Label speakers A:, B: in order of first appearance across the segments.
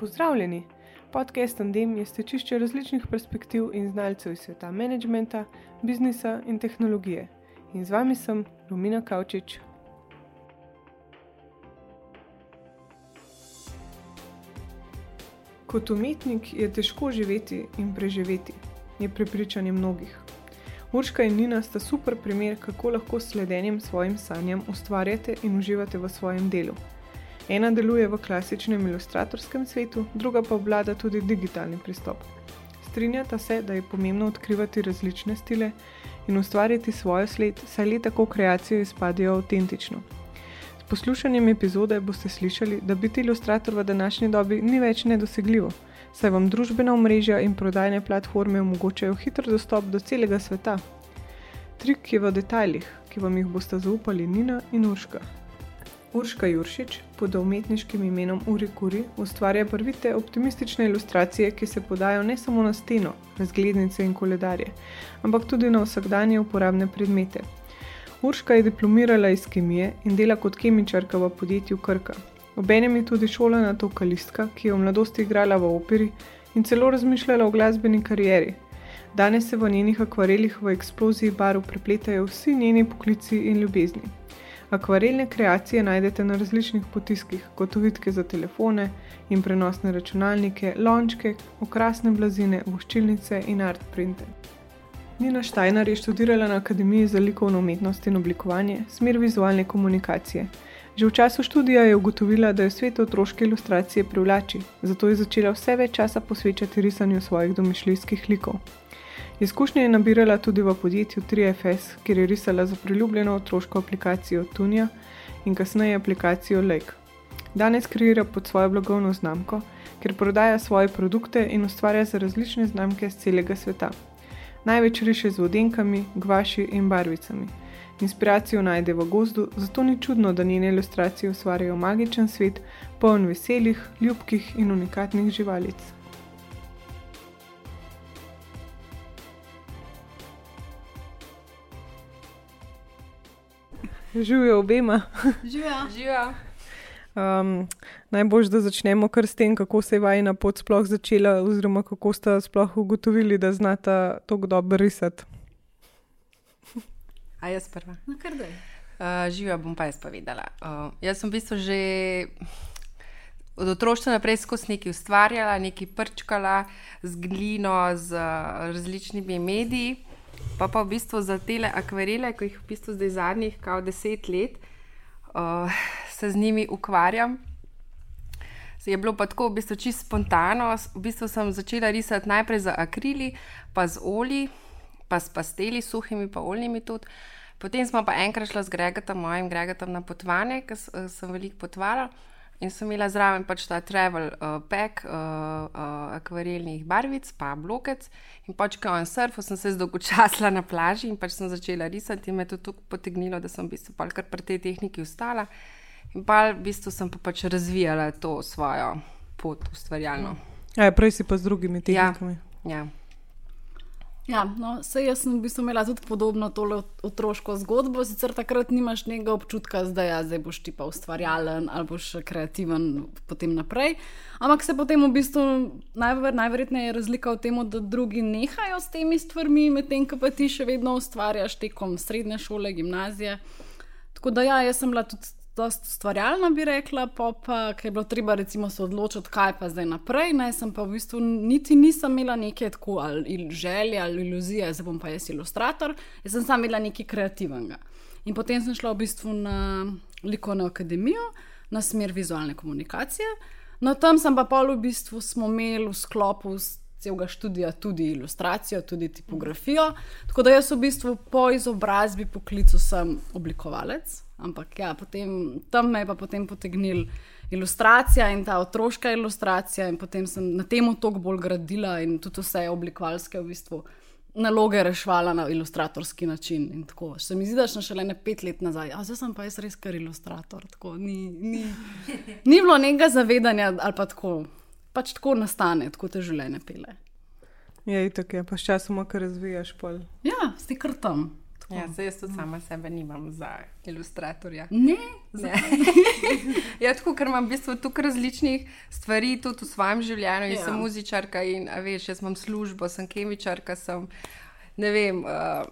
A: Pozdravljeni! Podcast Tandem je stečišče različnih perspektiv in znalcev iz sveta menedžmenta, biznisa in tehnologije. In z vami sem Romina Kavčič. Kot umetnik je težko živeti in preživeti, je prepričanje mnogih. Urška in Nina sta super primer, kako lahko s sledenjem svojim sanjam ustvarjate in uživate v svojem delu. Ena deluje v klasičnem ilustratorskem svetu, druga pa obvlada tudi digitalni pristop. Strinjata se, da je pomembno odkrivati različne stile in ustvariti svojo sled, saj le tako kreacije izpadejo avtentično. S poslušanjem epizode boste slišali, da biti ilustrator v današnji dobi ni več nedosegljivo saj vam družbena omrežja in prodajne platforme omogočajo hiter dostop do celega sveta. Trik je v detajlih, ki vam jih boste zaupali Nina in Urška. Urška Juršič, pod umetniškim imenom Uri Kuri, ustvarja prvite optimistične ilustracije, ki se podajo ne samo na steno, razglednice in koledarje, ampak tudi na vsakdanje uporabne predmete. Urška je diplomirala iz kemije in dela kot kemičarka v podjetju Krka, Obenem je tudi šolana vokalistka, ki je v mladosti igrala v operi in celo razmišljala o glasbeni karieri. Danes se v njenih akvarelih v eksploziji barv prepletajo vsi njeni poklici in ljubezni. Akvarelne kreacije najdete na različnih potiskih, kot ovitke za telefone in prenosne računalnike, lončke, okrasne blazine, voščilnice in art printe. Nina Štajnar je študirala na Akademiji za likovno umetnost in oblikovanje, smer vizualne komunikacije. Že v času študija je ugotovila, da jo svet otroške ilustracije privlači, zato je začela vse več časa posvečati risanju svojih domišljijskih likov. Izkušnje je nabirala tudi v podjetju 3FS, kjer je risala za priljubljeno otroško aplikacijo Tunja in kasneje aplikacijo Lake. Danes kreira pod svojo blagovno znamko, ker prodaja svoje produkte in ustvarja za različne znamke z celega sveta. Največ riše z vodenkami, gvaši in barvicami. Inspiracijo najde v gozdu, zato ni čudno, da njene ilustracije ustvarjajo magičen svet, poln veselih, ljubkih in unikatnih živalic. Živijo obema.
B: Živijo.
A: Um, Najbolj, da začnemo kar s tem, kako se je vajna pot sploh začela, oziroma kako ste sploh ugotovili, da znata tako dobro risati.
B: A jaz prva.
C: No, kar da.
B: Uh, Živijo bom pa jaz povedala. Uh, jaz sem v bistvu že od otroštva naprej skozi nekaj ustvarjala, nekaj prčkala z glino, z uh, različnimi mediji. Pa pa v bistvu za te akvarele, ki jih v bistvu zdaj zadnjih kao deset let uh, se z njimi ukvarjam. Je bilo pa tako, v bistvu čisto spontano. V bistvu sem začela risati najprej z akrili, pa z oli, pa s pasteli, suhimi, pa oljnimi tudi. Potem smo pa enkrat šli z Gregatom, mojim Gregatom na potovanje, ker eh, sem veliko potovala. In sem imela zraven pač ta travel uh, pack, uh, uh, akvarelnih barvic, pa blokec. In pač, ko sem surfala, sem se zdolgočasla na plaži in pač sem začela risati, in me je to tako potegnilo, da sem v bistvu kar pri tej tehniki ustala. In pa v bistvu sem pa pač razvijala to svojo pot ustvarjalno.
A: Ja, prej si pa z drugimi tehnikami.
B: Ja. ja.
C: Ja, no, sej jaz sem v bistvu imela tudi podobno tole otroško zgodbo, sicer takrat nimaš nekega občutka, da ja, zdaj boš ti pa ustvarjalen ali boš kreativen potem naprej. Ampak se potem v bistvu najver, najverjetneje razlika v tem, da drugi nehajo s temi stvarmi, medtem ko pa ti še vedno ustvarjaš tekom srednje šole, gimnazije. Tako da ja, jaz sem bila tudi dosta ustvarjalna, bi rekla, pa, pa je bilo treba recimo se odločiti, kaj pa zdaj naprej. Ne, sem pa v bistvu niti nisem imela neke tako ali želje ali iluzije, da bom pa jaz ilustrator, jaz sem sama imela nekaj kreativnega. In potem sem šla v bistvu na likovno akademijo, na smer vizualne komunikacije. No, tam sem pa pol v bistvu smo imeli v sklopu celega študija tudi ilustracijo, tudi tipografijo. Tako da jaz v bistvu po izobrazbi poklicu sem oblikovalec. Ampak ja, potem, tam me je pa potem potegnil ilustracija in ta otroška ilustracija, in potem sem na tem toliko bolj gradila in tudi vse oblikovalske v bistvu. Naloge rešvala na ilustratorski način. Se mi zdi, da sem šele ne pet let nazaj, a zdaj sem pa jaz res kar ilustrator. Tako, ni, ni, ni bilo nekega zavedanja, ali pa tako, pač tako nastane, tako te življenje pele.
A: Je tako, pa s časom, kar razvijaš. Pol.
C: Ja, si kar tam.
B: Ja, se jaz tudi sama sebe nimam za ilustratorja.
C: Ne,
B: Ne. ja, tako, ker imam v bistvu toliko različnih stvari tudi v svojem življenju. Jaz
C: Ja.
B: sem muzičarka in veš, jaz imam službo, sem kemičarka, sem ne vem. Uh,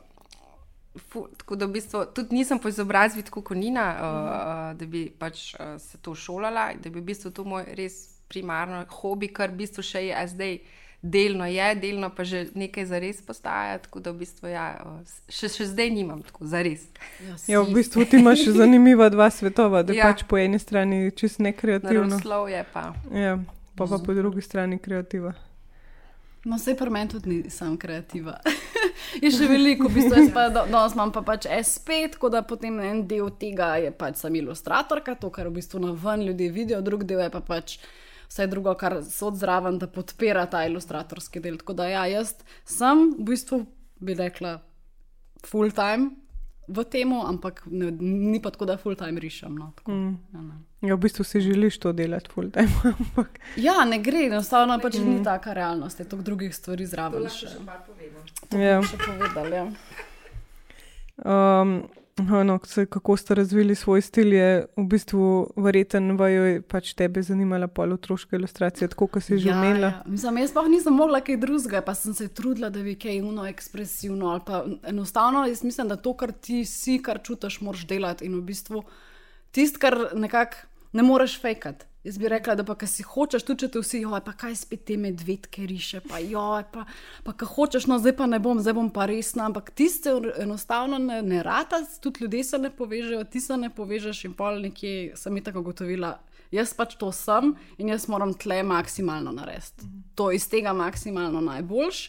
B: Fu, tako da v bistvu tudi nisem po izobrazbi tako kot Nina, uh, da bi pač uh, se to šolala, da bi v bistvu to moj res primarno hobi, kar v bistvu še je zdaj. Delno je, delno pa že nekaj za res postaja, tako da v bistvu ja, uh, še, še zdaj nimam tako za res.
A: Ja, v bistvu ti imaš zanimiva dva svetova, da ja.
B: Ja.
A: pač po eni strani čist nekreativno,
B: Naravno je pa.
A: ja, pa, pa po drugi strani kreativa.
C: No, vse pri meni tudi ni sam kreativa. je še veliko, v bistvu jaz pa do- danes imam pa pač SP, tako da potem en del tega je pač sam ilustratorka, to, kar v bistvu na ven ljudje vidijo, drug del je pa pač vse drugo, kar so odzraven, da podpira ta ilustratorski del. Tako da ja, jaz sem v bistvu, bi rekla, full time v tem, ampak ne, ni pa tako, da full time rišem. No, tako,
A: Mm.
C: ja, ne.
A: Ja, v bistvu si želiš to delati full time, ampak
C: ja, ne gre, enostavno pač ni taka realnost, je toliko drugih stvari zraven. Še.
A: ja.
C: še povedali. Ja.
A: Um, aha, no, kako ste razvili svoj stil, je v bistvu verjeten, vaju je pač tebe zanimala pol otroška ilustracija, tako kot si že omenila.
C: ja. Mislim, jaz pa nisem mogla kaj drugega, pa sem se trudila, da bi kaj uno ekspresivno. ali Pa, enostavno jaz mislim, da to, kar ti si, kar čutiš, moraš delati in v bistvu tisto, kar nekako ne moreš fejkati. Jaz bi rekla, da pa, kar si hočeš, tudi če te vsi, joj, pa kaj spet te medvedke riše, pa joj, pa, pa kaj hočeš, no zdaj pa ne bom, zdaj bom pa resna, ampak tiste enostavno ne, ne rata, tudi ljudje se ne povežejo, ti se ne povežeš in pol nekje sem mi tako gotovila. Jaz pač to sem in jaz moram tle maksimalno narediti. To iz tega maksimalno najboljš.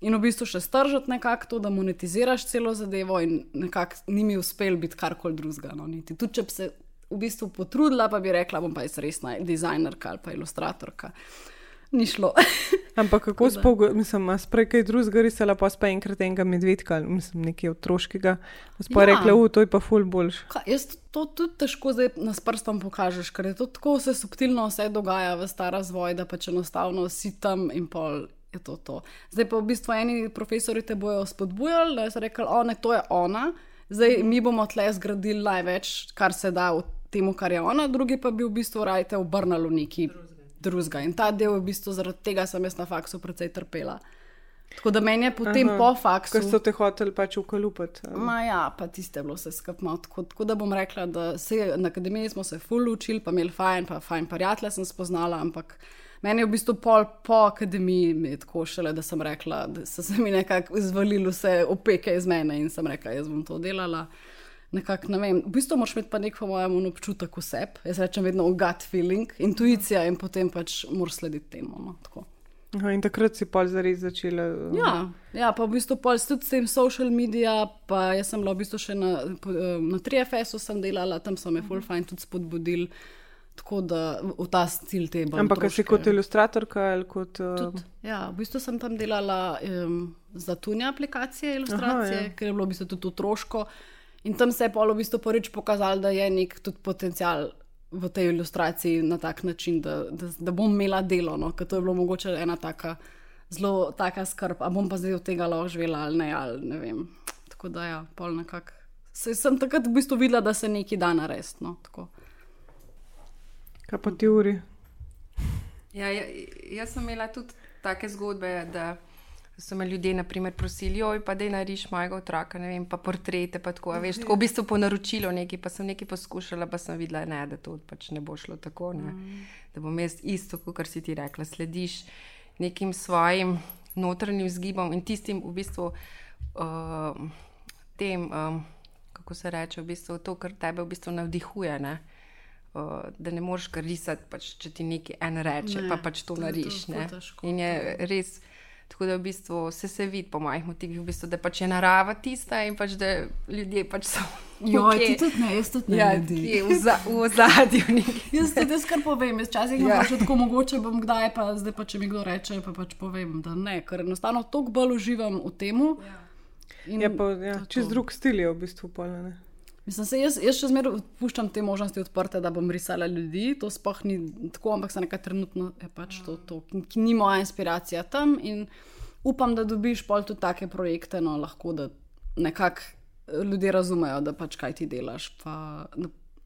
C: In v bistvu še stržati nekako to, da monetiziraš celo zadevo, in nekako ni mi uspel biti karkoli drugega. No, niti. Tudi če bi se v bistvu potrudila, pa bi rekla, bom pa jaz resna dizajnerka ali pa ilustratorka. Ni šlo.
A: Ampak kako spogo, mislim, a sprej kaj drugega risala, pa spet enkrat enega medvedka, ali mislim, nekaj otroškega. Pa
C: Ja.
A: rekla, u, to je pa ful boljš.
C: Kaj, jaz to tudi težko zdaj na prstom pokažeš, ker je to tako vse subtilno, vse dogaja v ta razvoj, da pač enostavno si tam in pol. Je to to. Zdaj pa v bistvu eni profesori te bojo spodbujali, da so rekli, o ne, to je ona, zdaj mi bomo tle zgradili največ, kar se da v tem, kar je ona, drugi pa bi v bistvu rajte obrnili v neki drugega. In ta del, v bistvu zaradi tega sem jaz na faksu precej trpela. Tako da meni je potem
A: Aha,
C: po faksu.
A: Ker so te hoteli pač ukalupati.
C: Ma ja, pa tiste je bilo skupaj malo tako. Tako da bom rekla, da se na akademiji smo se ful učili, pa imeli fajn, pa fajn prijatelje sem spoznala, ampak meni je v bistvu pol po akademiji mi je tako šele, da sem rekla, da so se mi nekako izvalili vse opeke iz mene in sem rekla, jaz bom to delala. Nekako, ne vem, v bistvu moraš imeti pa nek, po mojem, občutek vseb. Jaz rečem vedno gut feeling, intuicija in potem pač moraš slediti temu. No, tako.
A: Aha, in takrat si pol zares začela. uh,
C: Ja, ja, pa v bistvu pol s tudi s tem social media, pa jaz sem bila v bistvu še na, eh, na 3FS-u sem delala, tam so me full fajn tudi spodbudili, tako da v v ta stil te bolj.
A: Ampak a si kot ilustratorka ali kot. Uh,
C: Tudi, ja, v bistvu sem tam delala um, za tunje aplikacije, ilustracije,
A: Aha, ja.
C: ker je bilo v bistvu tudi otroško. In tam se je pol v bistvu prvič pokazalo, da je nek tudi potencial v tej ilustraciji na tak način, da, da, da bom imela delo. No? Ker to je bilo mogoče ena taka zelo taka skrb, a bom pa zdaj od tega lahko živela ali ne, ali ne vem. Tako da ja, pol nekako. Se, sem takrat v bistvu videla, da se nekaj da narediti. No? Tako.
A: kaj pa ti uri?
B: Ja, ja, jaz sem imela tudi take zgodbe, da so me ljudje naprimer, prosili, oj, pa da nariš mojega otroka, ne vem, pa portrete. Pa tako, veš, tako v bistvu po naročilu nekaj, pa sem nekaj poskušala, pa sem videla, ne, da to pač ne bo šlo tako. Ne, da bom jaz isto, kot si ti rekla, slediš nekim svojim notranjim zgibom in tistim v bistvu. Uh, tem, um, kako se reče, v bistvu to, kar tebe v bistvu navdihuje. Ne? Uh, da ne moreš kar risati, pač, če ti nekaj en reče,
C: Ne,
B: pa pač to
C: to je to
B: nariš.
C: ful
B: ne.
C: težko,
B: In je res, tako da v bistvu vse se vidi po mojih motivih, v bistvu, da pač je narava tista in pač da ljudje pač so.
C: Joj,
B: nekje-
C: ti tudi ne, jaz tudi ne.
B: Ja,
C: ljudi.
B: nekje v, za, v ozadju. nekje.
C: Jaz tudi jaz kar povem, jaz včasih
B: Ja.
C: ja. imam tako mogoče, bom kdaj pa zdaj pa če mi kdo reče, pa pač povem, da ne, ker enostavno toliko bolj uživam v tem.
A: Je pa ja, čez drug stil je v bistvu pol.
C: Mislim, se jaz, jaz še zmeraj puščam te možnosti odprte, da bom risala ljudi, to sploh ni tako, ampak se nekaj trenutno je pač to, to ki, ni moja inspiracija tam in upam, da dobiš pol tudi take projekte, no lahko da nekako ljudje razumejo, da pač kaj ti delaš. Pa,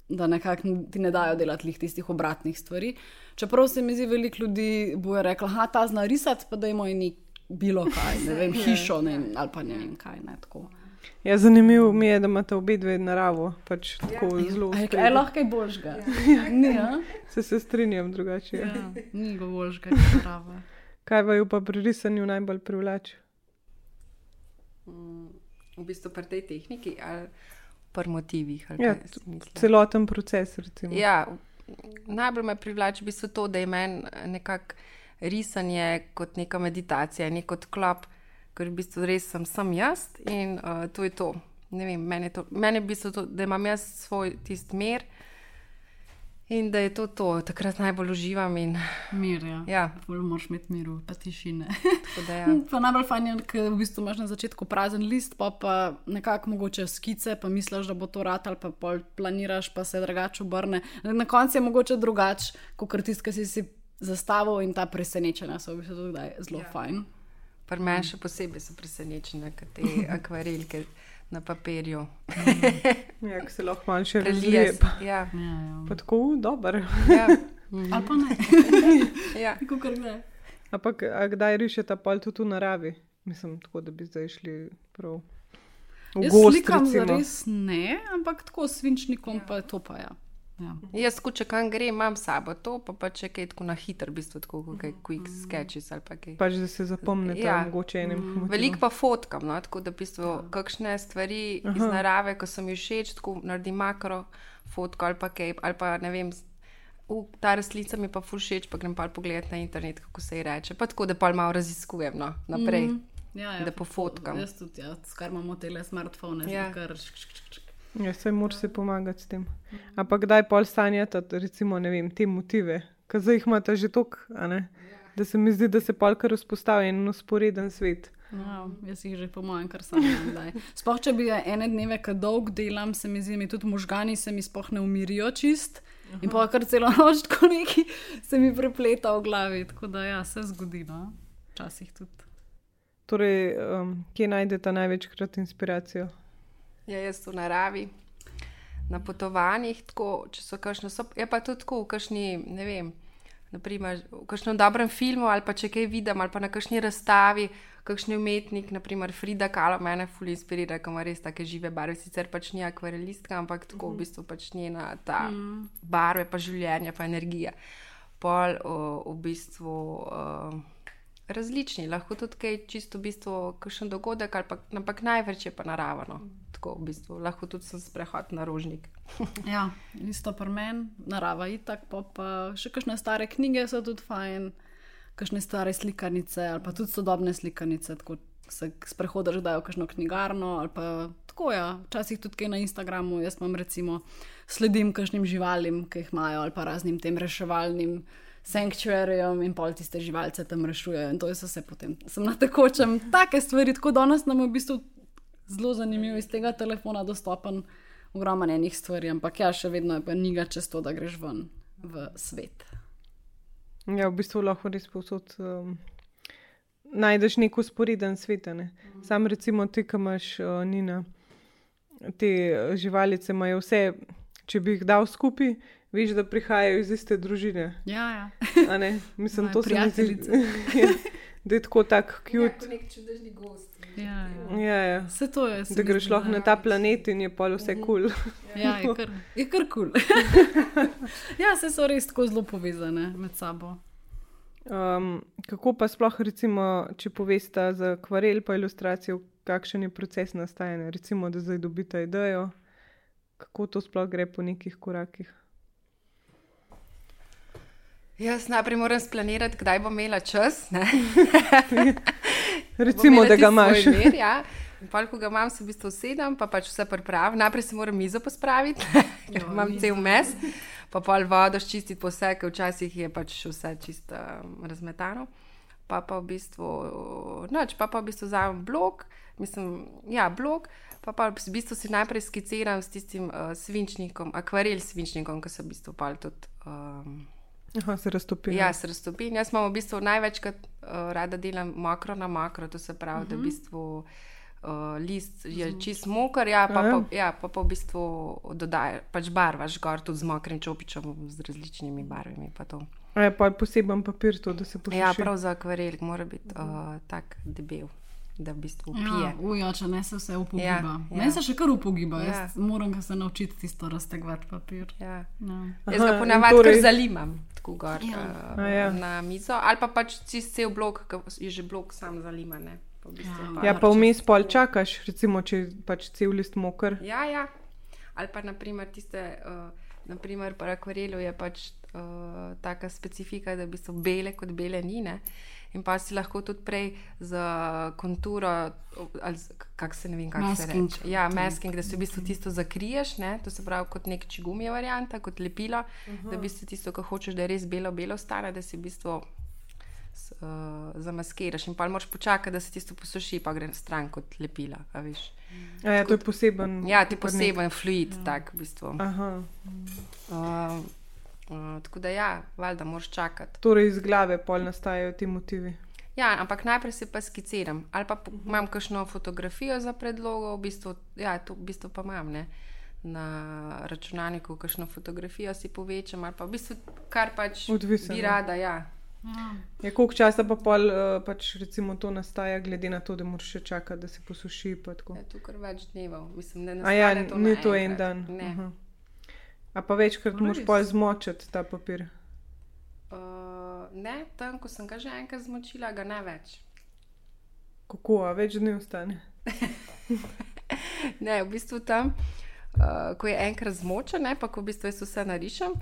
C: da nekako ti ne dajo delati tistih obratnih stvari. Čeprav se mi zdi, veliko ljudi bo reklo, da ta zna risati, pa da ima in bilo kaj, ne vem, hišo ne, ali pa ne vem kaj. Ne,
A: Ja, zanimivo mi je, da imate obe dve naravo. Pač ja. zelo
C: zelo. Je lahko je božga. Ja. Ni,
A: se, se strinjam drugače. Ja.
C: Ja. Ni go božga, je narava.
A: Kaj vaju pa pri risanju najbolj privlači?
B: Mm, v bistvu pri tej tehniki ali pri motivih.
A: Ja, celoten proces.
B: Ja, najbolj me privlači v bistvu to, da je meni nekako risanje kot neka meditacija, nek odklop ker v bistvu res sem, sem jaz in uh, to je to. Vem, meni je to, meni je v bistvu to, da imam jaz svoj tisti mir in da je to to, takrat najbolj uživam. In...
C: Mir, ja.
B: ja.
C: Bolj moraš imeti miru, pa tišine.
B: Ja.
C: pa najbolj fajn je, ker v bistvu imaš na začetku prazen list, pa pa nekako mogoče skice, pa misliš, da bo to rad ali pa planiraš, pa se drugače obrne. Na koncu je mogoče drugače, kot tisti, ki si si zastavil in ta presenečenja so v bistvu tudi zelo ja. fajn.
B: Pri meni še posebej so presenečene, kot te akvarelke na papirju.
A: ja, se lahko malo še razvije.
B: Ja.
C: Ja, ja.
A: Tako, dobro.
B: ja.
C: Ali pa ne.
B: ja.
C: Tako, kar ne.
A: Ampak, kdaj rišete pa tudi v naravi? Mislim, tako da bi zdaj šli prav.
C: Jaz slikam res ne, ampak tako s svinčnikom ja. pa je to pa ja. Ja.
B: Jaz, če kam grem, imam sabo to, pa, pa če kaj tako na hitro, v bistvu tako kot quick sketches ali pa kaj.
A: Pač, da se zapomnite, ja. mogoče enim. Mm.
B: Veliko pa fotkam, no? tako da v bistvu ja. kakšne stvari Aha. iz narave, ko sem jih všeč, tako naredim makro fotko ali pa kaj, ali pa ne vem. V ta resnica mi pa všeč, pa grem pa pogledati na internet, kako se ji reče. Pa tako, da pa malo raziskujem no, naprej. Mm -hmm. ja, ja, da pofotkam.
C: Jaz tudi, ja, skar imamo te smartphone, ja. kar šk, šk, šk, šk.
A: Ja, se moraš se pomagati s tem. Ampak kdaj pol sanjate, recimo, vem, te motive, ki zdaj jih imate že toliko, da se mi zdi, da se pol kar vzpostavi en usporeden svet.
C: No, jaz jih že po mojem, kar sem videl. Sploh če bi ene dneve, ki dolg delam, se mi zdi, da tudi možgani se mi sploh ne umirijo čist. Aha. In pa kar celo noč, tako neki se mi prepleta v glavi. Tako da ja, se zgodi, no, včasih tudi.
A: Torej, um, kje najdete največkrat inspiracijo?
B: Ja, jaz v naravi, na potovanjih, tako, če so kakšne, so, je pa tudi tako, v kakšni, ne vem, naprimer, v kakšnem dobrem filmu ali pa če kaj vidim, ali pa na kakšni razstavi, kakšni umetnik, naprimer Frida Kahlo, mene fully inspirira, ker ima res take žive barve, sicer pač ni akvarelistka, ampak tako v bistvu pač njena ta mm barve, pa življenje, pa energija. Pol o, v bistvu. O, Različni, lahko tudi kaj čisto v bistvu, kakšen dogodek, pa, ampak največ je pa naravno. Tako v bistvu. Lahko tudi sem sprehod na rožnik.
C: ja, isto pri meni, narava je tako, pa še kakšne stare knjige so tudi fajn, kakšne stare slikanice ali pa tudi sodobne slikanice. Tako se sprehodaš, da je v kakšno knjigarno ali pa tako. Ja. Včasih tudi kaj na Instagramu, jaz imam recimo sledim kakšnim živalim, ki jih imajo ali pa raznim tem reševalnim. Sanktuarijem in pol tiste živalce tam rešujejo, in to je vse potem. Sem na tekočem, take stvari, tako danes nam v bistvu zelo zanimiv iz tega telefona dostopen, ogromno enih stvari, ampak ja, še vedno je pa niga čez to, da greš ven v svet.
A: Ja, v bistvu lahko res posod um, najdeš neko sporeden svet. Ne? Mhm. Sam recimo ti, ki imaš uh, Nina, te uh, živalice imajo vse, če bi jih dal skupaj. Veš, da prihajajo iz iste družine.
C: Ja, ja.
A: Mislim, to se mi zdi. Da je tako tak cute.
B: Ja, nek čudežni gost.
C: Ja, ja.
A: Ja, ja.
C: Vse to je.
A: Da greš lahko na ta planet in je pa vse kul. Cool.
C: Ja, je kar kul. Cool. ja, se so res tako zelo povezane med sabo.
A: Um, kako pa sploh, recimo, če poveste za akvarel, pa ilustracijo, kakšen je proces nastajanja, recimo, da zdaj dobite idejo, kako to sploh gre po nekih korakih.
B: Jaz najprej moram splanirati, kdaj bom imela čas.
A: Recimo, da ga imaš.
B: Mir, ja. Pol, ko ga imam, se v bistvu sedem, pa pač vse pripravim. Najprej se moram mizo pospraviti, ker jo, imam mizo. cel mes, pa pol vodo ščistiti po vse, ker včasih je pač vse čisto um, razmetano. Pa pa v bistvu, noč, pa pa v bistvu vzamem blok, mislim, ja, blok. Pa pa v bistvu si najprej skiciram s tistim uh, svinčnikom, akvarel svinčnikom, ki se v bistvu pol tudi. Um,
A: Aha, se raztopi.
B: Ja, se raztopi. Jaz imam v bistvu največkrat uh, rada delam makro na makro, to se pravi, uh -huh. da v mhm. bistvu uh, list je čist moker, ja, pa,
A: Aja.
B: pa, ja, pa, pa v bistvu dodajaš, pač barvaš gor tudi z mokrim čopičem, z različnimi barvami. pa to.
A: Je pa poseben papir to, da se posuši.
B: Ja, prav za akvarel mora biti uh, tak debel, da v bistvu pije.
C: Ja, ujo, če ne se vse upogiba.
B: Ja,
C: Ja,
B: ja.
C: Meni se še kar upogiba,
B: Ja.
C: ja. jaz moram ga se naučiti tisto raztegovati papir.
B: Ja.
C: Ja.
B: Jaz ga
A: in
B: ponavadi
A: torej...
B: zalimam tako gor
C: Ja.
B: uh,
A: A ja.
B: na mizo, ali pa pač čist cel blok, ki je že blok sam zaliman. v bistvu
C: Ja.
B: pa-
A: Ja, pa vmes pol čakaš, recimo, če pač cel list moker.
B: Ja, ja. Ali pa naprimer tiste, uh, naprimer pri akvarelu je pač uh, taka specifika, da bi so bele kot bele nine. In pa si lahko tudi prej za konturo, ali kako se ne vem, kako se reče. Ja, masking, da se v bistvu tisto zakriješ, ne? to se pravi kot nek čigumija varianta, kot lepilo, uh -huh. da v bistvu tisto, kar hočeš, da je res belo-belo stane, da si v bistvu uh, zamaskiraš. In pa moraš počakati, da se tisto posuši, pa gre stran kot lepila, a
A: ja, to je poseben.
B: Ja, ti poseben fluid, tak v bistvu.
A: Aha.
B: Uh, uh, tako da ja, valjda moraš čakati.
A: Torej iz glave pol nastajajo ti motivi.
B: Ja, ampak najprej se pa skiciram, ali pa po- imam kakšno fotografijo za predlogo, v bistvu, ja, to v bistvu pa imam. Ne? Na računalniku kakšno fotografijo si povečam, ali pa v bistvu kar pač
A: Odvisno,
B: bi
A: ja.
B: rada. Ja.
C: Ja.
A: Ja, koliko časa pa pol uh, pač recimo to nastaja, glede na to, da moraš še čakati, da se posuši.
B: Je tu kar več dnevov, mislim, ne
A: A ja,
B: to
A: ni to en dan.
B: Ne.
A: Aha. A pa večkrat
C: Res?
A: pol zmočiti ta papir.
B: Uh, ne, tam, ko sem ga že enkrat zmočila, ga ne več.
A: Kako, a več dni ostane?
B: Ne, v bistvu tam, uh, ko je enkrat zmočen, ne, pa ko v bistvu jaz vse narišem,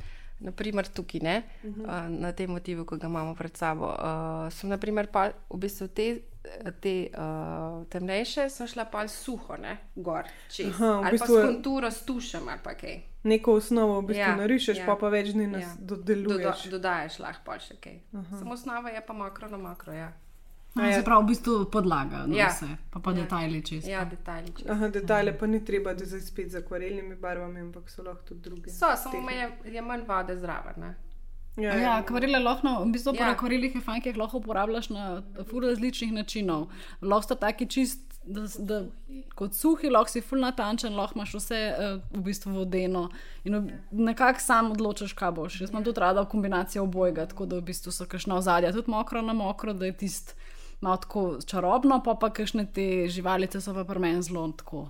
B: naprimer tukaj, ne, uh, na tem motivu, ki ga imamo pred sabo. Uh, sem naprimer pa v bistvu te, te uh, temnejše, sem šla pa suho, ne, gor, čez.
A: Aha, v
B: ali
A: bistvu
B: pa
A: je-
B: s konturo s tušem ali pa kaj.
A: Neko osnovo v bistvu
B: Ja,
A: narišeš,
B: ja.
A: pa pa več dni nas
B: Ja.
A: dodeluješ.
B: Doda, dodajaš lahko pa še kaj. Samo osnova je pa mokro na mokro, ja.
C: No,
A: ja.
C: se pravi, v bistvu podlaga, no,
B: Ja.
C: vse, pa pa
B: Ja.
C: detajli čez.
B: Ja, detajli. čez.
A: Aha, detajle pa ni treba, da zdaj spet z akvarelnimi barvami, ampak so lahko tudi druge.
B: So, samo je, je manj vode zraven. Ne?
A: Ja,
C: Ja, akvarele lahko, no, v bistvu ja.
B: Ja.
C: pri akvarelih je fajn, ki jih lahko uporabljaš na ful različnih načinov. Lahko sta taki čist, da, da kot suhi, lahko si ful natančen, lahko imaš vse uh, v bistvu vodeno in nekako sam odločaš, kaj boš. Jaz imam tudi rada kombinacijo obojega, tako da v bistvu so kakšna ozadja, tudi mokro na mokro, da je tist malo tako čarobno, pa pa kakšne te živalice so pa pri meni zelo tako.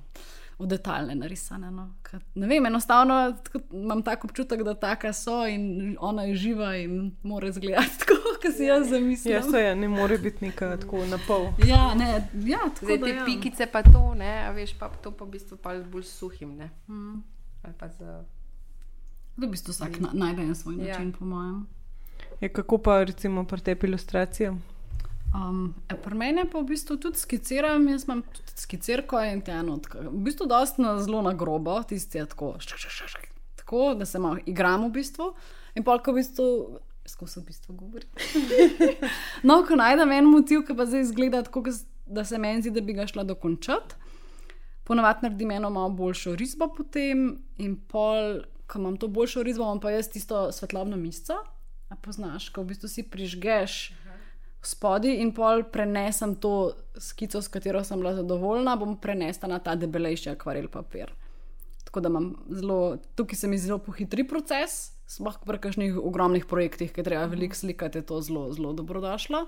C: V detaljne narisane. No. Ker, Ne vem, enostavno tako, imam tak občutek, da taka so in ona je živa in mora izgledati tako, kot si jaz zamislim.
A: Ja, se je, ne more biti neka tako na pol.
C: Ja, ne, ja, tako
B: Zdaj
C: da,
B: te
C: ja.
B: pikice pa to, ne, a veš, pa to pa v bistvu pa bolj suhim, ne.
C: Mm.
B: Ali pa z...
C: Da v bistvu vsak na, najde en svoj
B: Ja.
C: način, ja. po mojem.
A: Ja, kako pa recimo pri tebi ilustracije?
C: Um, e, pri meni pa v bistvu tudi skiciram, jaz imam tudi skicirko in te enotke. V bistvu dosti na zelo na grobo, tisti je tako, šk, šk, šk, šk, tako, da se malo igram v bistvu. In pa, ko v bistvu, skozi v bistvu govorim. no, ko najdem en motiv, ki pa zdaj izgleda tako, da se meni zdi, da bi ga šla dokončati. Ponavadi naredim eno malo boljšo risbo potem, in pol, ko imam to boljšo risbo, imam pa jaz tisto svetlobno misco. A poznaš, ko v bistvu si prižgeš spodaj in pol prenesem to skico, s katero sem bila zadovoljna, bom prenesla na ta debelejši akvarel papir. Tako da imam zelo, tukaj se mi zelo pohitri proces, sploh pri kakšnih ogromnih projektih, ki treba veliko slikati, je to zelo, zelo dobrodošlo.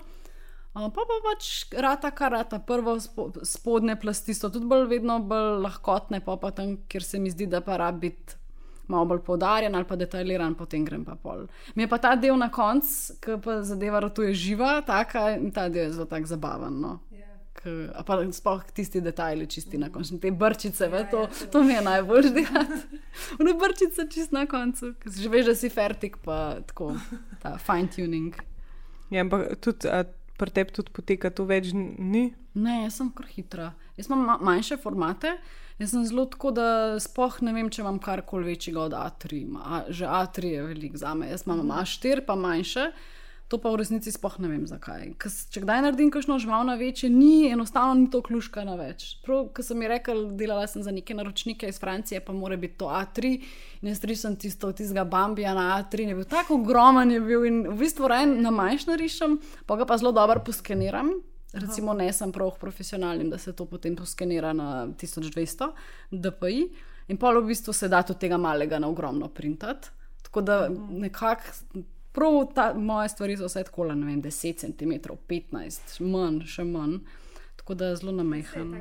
C: Pa pa pač rata, kar rata. Prvo spo, spodnje plasti so tudi bolj, vedno bolj lahkotne, pa pa tam, kjer se mi zdi, da pa rabi biti malo bolj poudarjen ali pa detajliran, potem grem pa pol. Mi je pa ta del na koncu, ki pa zadeva rotuje živa, taka ta del je zelo tak zabaven. No. K- a Pa sploh tisti detajli, čisti na koncu, te brčice, ve, to, to mi je najbolj delati. Vne brčice čist na koncu, ker že veš, da si fertik, pa tako, ta fine tuning.
A: Ja, ampak tudi a pri tebi tudi poteka to več dni.
C: Ne, jaz sem kar hitra. Jaz imam ma- manjše formate. Jaz sem zelo tako, da spoh ne vem, če imam karkoli večjega od A3. Ma, A, že A3 je velik za me. Jaz imam A4, pa manjše. To pa v resnici spoh ne vem zakaj. Kas, če kdaj naredim kakšno živalno večje, ni enostavno ni to kluška na več. Prav, ko sem mi rekel, delala sem za neke naročnike iz Francije, pa mora biti to A3. In jaz risam tisto, tistega Bambija na A3, in je bil tako ogromen, je bil in v bistvu raje na manjš narišem, pa ga pa zelo dobro poskeniram. Recimo, ne sem prav profesionalen, da se to potem poskenira na 1200 DPI, in pol v bistvu se da tudi tega malega na ogromno printati. Tako da nekako, prav ta, moje stvari so vse tako, ne vem, 10 cm, 15, manj, še manj. Tako da je zelo namehan.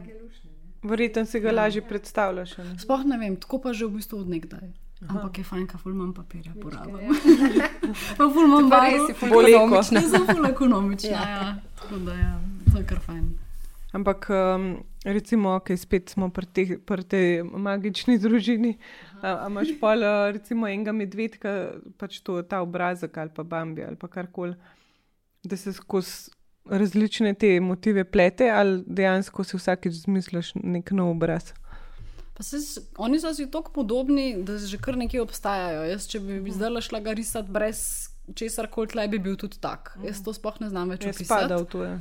A: Verjetno si ga lažje predstavljaš. a ne?
C: Sploh ne vem, tako pa že v bistvu odnegdaj. Ampak je fajn, ka ful manj papirja porabim. pa ful manj
B: Pa
C: barv.
B: res je ful
A: Boleko.
B: ekonomično.
C: Ja, zelo ful ekonomična. ja. Tako da ja, to je kar fajn.
A: Ampak, um, recimo, ki spet smo pri tej, pri tej magični družini. A, a imaš pa, recimo, enega medvedka, pač to, ta obrazek ali pa Bambi ali pa karkoli, da se skozi različne te motive plete, ali dejansko si vsakeč zmisliš nek nov obraz.
C: Pa se, oni so si tako podobni, da že kar nekje obstajajo. Jaz, če bi zdaj šla ga risati brez česar koli tle, bi bil tudi tak. Jaz to sploh ne znam več
A: Je
C: opisati.
A: spada v to. Ja.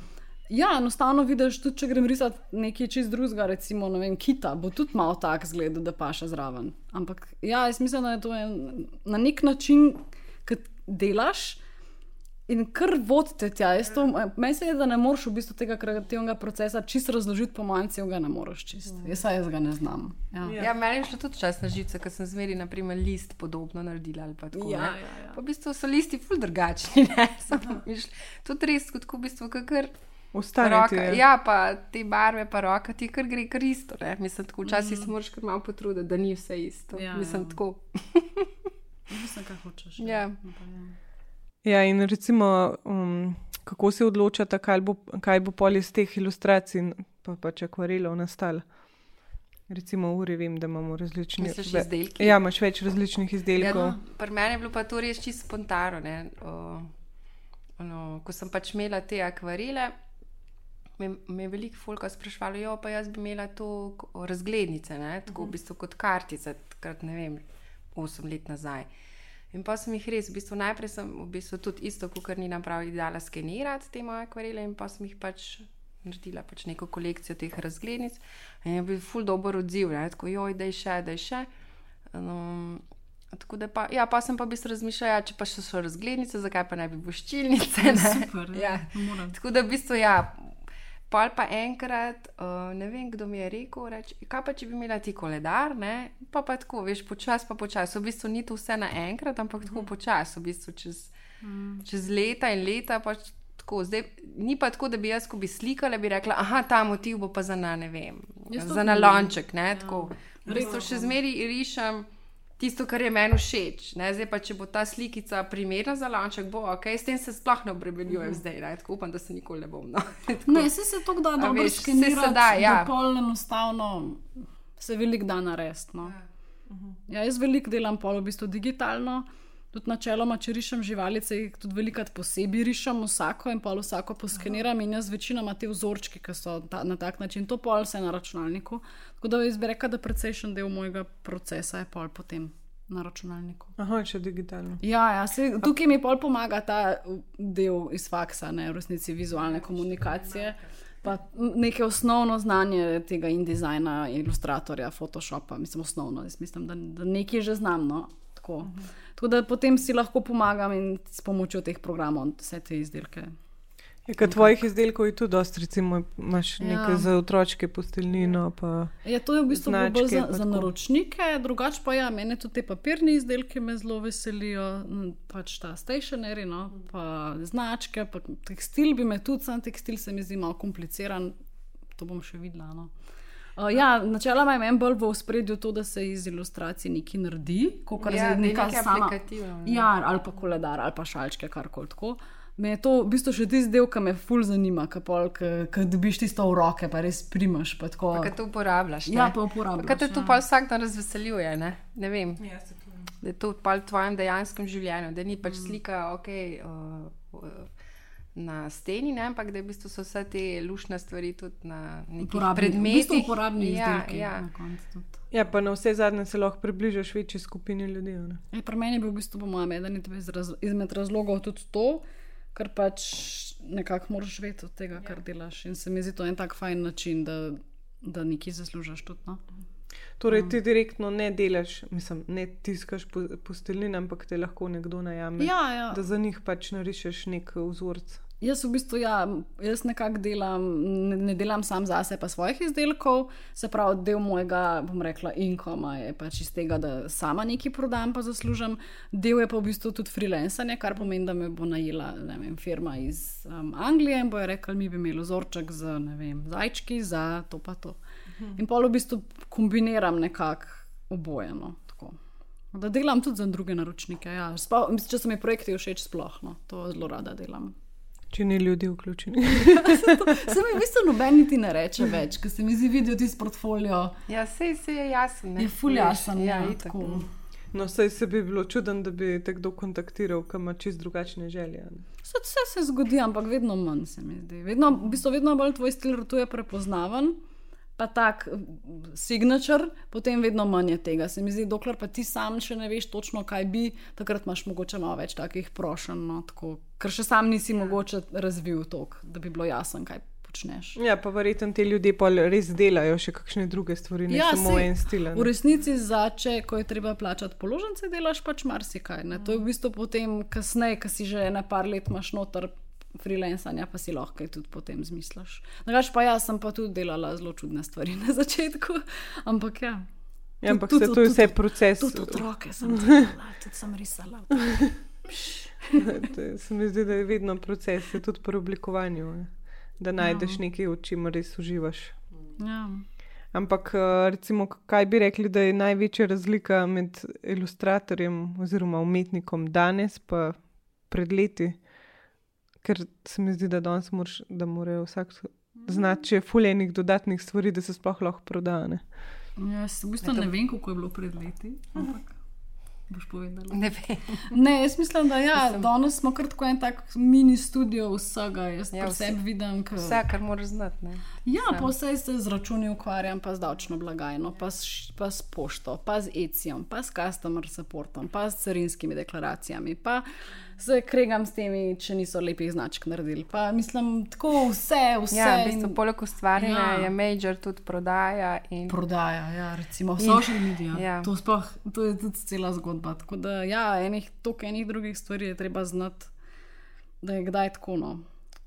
C: Ja, enostavno vidiš, tudi če grem risati nekaj čist drugega, recimo ne vem, kita, bo tudi malo tak zgled, da paše zraven. Ampak ja, jaz mislim, da je to en, na nek način, ki delaš in kar vodite tja. Jaz to- Meni se je, da ne moreš v bistvu tega kreativnega procesa čist razložiti, po mojem, celega ne moreš čist. Jaz, saj jaz ga ne znam. Ja.
B: Ja, meni je šlo tudi čas na žice, ker sem zmeri, naprimer, list podobno naredila ali pa tako.
C: Ja,
B: ne.
C: ja, ja.
B: Pa v bistvu so listi ful drugačni, ne. Samo mišl- Tudi res, kot ko v bistvu kakor. Roka,
A: Ja.
B: ja, pa te barve, pa roka ti kar gre kar isto. Ne? Mislim, tako včasih se moraš kar malo potruditi, da ni vse isto.
C: Ja,
B: Mislim,
C: ja.
B: tako.
C: Mislim, kaj hočeš.
B: Ja.
A: Ja, in recimo, um, kako se odločate, kaj bo, kaj bo pol iz teh ilustracij, pa pač akvarelov nastalo. Recimo, v uri vem, da imamo različne
B: izdelki?
A: Ja, imaš več različnih izdelkov.
B: Ja, pri meni je bilo pa to res čisto spontano. ne, o, ono, ko sem pač imela te akvarele, me, me je veliko folka sprašvalo, jo pa jaz bi imela to razglednice, ne, tako v bistvu kot kartice, takrat ne vem, 8 let nazaj. In pa sem jih res, v bistvu najprej sem v bistvu tudi isto, kot ni napravila, dala skenirati te moje akvarele in pa sem jih pač naredila pač neko kolekcijo teh razglednic. In je bil ful dober odziv, ne, tako joj, da je še, da je še. Um, tako da pa, ja, pa sem pa v bistvu razmišljala, ja, če pa še so razglednice, zakaj pa ne bi voščilnice. Ne?
C: Super,
B: ja.
C: moram.
B: Tako da v bistvu ja. Pol pa enkrat, uh, ne vem, kdo mi je rekel, reč, kaj pa če bi imela ti koledar, ne? pa pa tako, veš, počasi pa počasi. V bistvu ni to vse naenkrat, ampak tako počasi, v bistvu čez, čez leta in leta. Pač tako, zdaj, ni pa tako, da bi jaz, ko bi slikala, bi rekla, aha, ta motiv bo pa za na, ne vem,
C: Jaz
B: za
C: tudi.
B: nalonček. Ne, tako. V bistvu še zmeri rišem tisto, kar je meni všeč. Ne? Zdaj pa, če bo ta slikica primerna za lonček, bo ok, s tem se sploh ne obremenjujem
C: Mhm.
B: zdaj. Ne? Tako upam, da se nikoli ne bom. No.
C: Ne, se se to da
B: A
C: dobro
B: veš, saj se
C: skenirati,
B: da, ja.
C: da pol enostavno se veliko da narediti. No. Ja, jaz veliko delam pol v bistvu digitalno. Tudi načeloma, če rišem živalice, jih tudi velikrat posebej rišem vsako in pol vsako poskeniram in jaz večinoma te vzorčke, ki so ta, na tak način, to pol vse na računalniku. Tako da jaz bi rekla, da precejšen del mojega procesa je pol potem na računalniku.
A: Aha, še digitalno.
C: Ja, ja se, tukaj mi pol pomaga ta del iz faksa, ne v resnici vizualne komunikacije. Pa neke osnovno znanje tega in dizajna, ilustratorja, Photoshopa, mislim, osnovno. Jaz mislim, da, da nekaj že znam. No? Tako. Tako da potem si lahko pomagam in s pomočjo teh programov vse te izdelke.
A: Je, kad tvojih izdelkov je tudi dosti, recimo, imaš
C: Ja.
A: nekaj za otroške postelnino. Pa...
C: Ja, to je v bistvu bolj
A: Značke
C: za,
A: pa
C: za
A: tako.
C: naročnike, drugače pa ja, mene tudi te papirne izdelke me zelo veselijo, m, pač ta stationery, no, pa značke, pa tekstil bi me tudi, sam tekstil se mi zdi malo kompliciran, to bom še videla. No. Uh, ja, načeloma je meni bolj v spredju to, da se iz ilustracij nekaj naredi, kot
B: Ja,
C: ja,
B: da je
C: neka
B: nekaj
C: sama.
B: ne.
C: Ja, ali pa koledar, ali pa šalčke, karkoli tako. Me je to v bistvu še tisti del, ki me ful zanima, ki dobiš tisto v roke, pa res primaš. Pa tako,
B: Kaj to uporabljaš? ne?
C: Ja, pa uporabljaš,
B: Kaj te to
C: ja.
B: pa vsak dan razveseljuje? Ne, ne vem. Da je to pa v tvojem dejanskem življenju, da ni pač
C: Mm.
B: slika ok. Uh, uh, Na steni, ne, ampak da v bistvu so vse te lušne stvari tudi na nekih
C: Uporabni, v
B: predmetih.
C: bistvu uporabni
B: ja,
C: izdelki.
B: ja.
C: na koncu tudi.
A: Ja, pa na vse zadnje se lahko približaš večji skupini ljudi. ne.
C: Ja, Pri meni je bil v bistvu, po mojem, eden izmed razlogov tudi to, ker pač nekako moraš vedeti od tega, kar delaš. In se mi zdi to en tak fajn način, da, da nekaj zaslužiš tudi. No?
A: Torej, ti direktno ne delaš, mislim, ne tiskaš po- postelnin, ampak te lahko nekdo najame.
C: Ja, ja.
A: Da za njih pač narišeš nek vzorec.
C: Jaz v bistvu, ja, jaz nekako delam, ne, ne delam sam za sebe, pa svojih izdelkov, se pravi, del mojega, bom rekla, inkoma je pač iz tega, da sama nekaj prodam, pa zaslužim, del je pa v bistvu tudi freelancing, kar pomeni, da me bo najela vem, firma iz um, Anglije in bojo rekli, mi bi imeli vzorček z vem, zajčki za to pa to. In pol v bistvu kombiniram nekako obojeno. Da delam tudi za druge naročnike. Ja. Spa, če so mi projekti všeč, sploh no. to zelo rada delam.
A: Če ni ljudi vključeni.
C: se mi v bistvu noben niti ne reče več, ker se mi zdi videti tisto portfolio.
B: Ja, se, se je jasno.
C: Je ful jasen. Ja, ja,
B: tako.
A: No, sej se bi bilo čuden, da bi te kdo kontaktiral, ki ima čist drugačne želje.
C: Vse se zgodi, ampak vedno manj se mi zdi. Vedno, v bistvu, vedno bolj tvoj stil rotuje prepoznaven pa tak signature, potem vedno manj je tega. Se mi zdi, dokler pa ti sam še ne veš točno, kaj bi, takrat imaš mogoče malo več takih prošenj, no, ker še sam nisi ja. mogoče razvil to, da bi bilo jasno, kaj. Počneš.
A: Ja, pa verjetno ti ljudje pa res delajo še kakšne druge stvari, ne ja, samo en stil.
C: V resnici, zače, ko je treba plačati položnice, delaš pač marsikaj. Ne? To je v bistvu potem, kasneje, ki si že ena par let imaš noter, freelancanja, pa si lahko tudi potem zmisliš. Drugač pa jaz sem pa tudi delala zelo čudne stvari na začetku, ampak ja.
A: Ja, ampak tudi, se to je vse proces.
C: Tudi otroke sem delala, tudi sem risala.
A: se mi zdi, da je vedno proces, tudi pri oblikovanju, da najdeš ja. nekaj, v čemer res uživaš.
C: Ja.
A: Ampak, eh, recimo, kaj bi rekli, da je največja razlika med ilustratorjem oziroma umetnikom danes, pa pred leti? Ker se mi zdi, da danes moraš, da morajo vsak znati, če je fulejnih dodatnih stvari, da se sploh lahko prodajo.
C: Jaz v bistvu ne vem, kako je bilo pred leti. Ampak. Boš povedal?
B: Ne vem.
C: Ne, jaz mislim, da ja, danes smo kar tako en tak mini studio vsega. Jaz ja, vse vidim. K...
B: Vse, kar moraš znati. Ne?
C: Ja, pa vse se z računi ukvarjam, pa z davčno blagajno, pa s, pa s pošto, pa z ECIM, pa s customer supportom, pa s carinskimi deklaracijami. Pa se kregam s temi, če niso lepih značk naredili. Pa mislim, tako vse, vse.
B: Ja, v bistvu, poleg ustvarjanja ja. je major tudi prodaja. In...
C: Prodaja, ja, recimo in... social media. Ja. To, sploh, to je tudi cela zgodba. Tako da, ja, enih, toliko enih drugih stvari je treba znati, da je kdaj tako. No.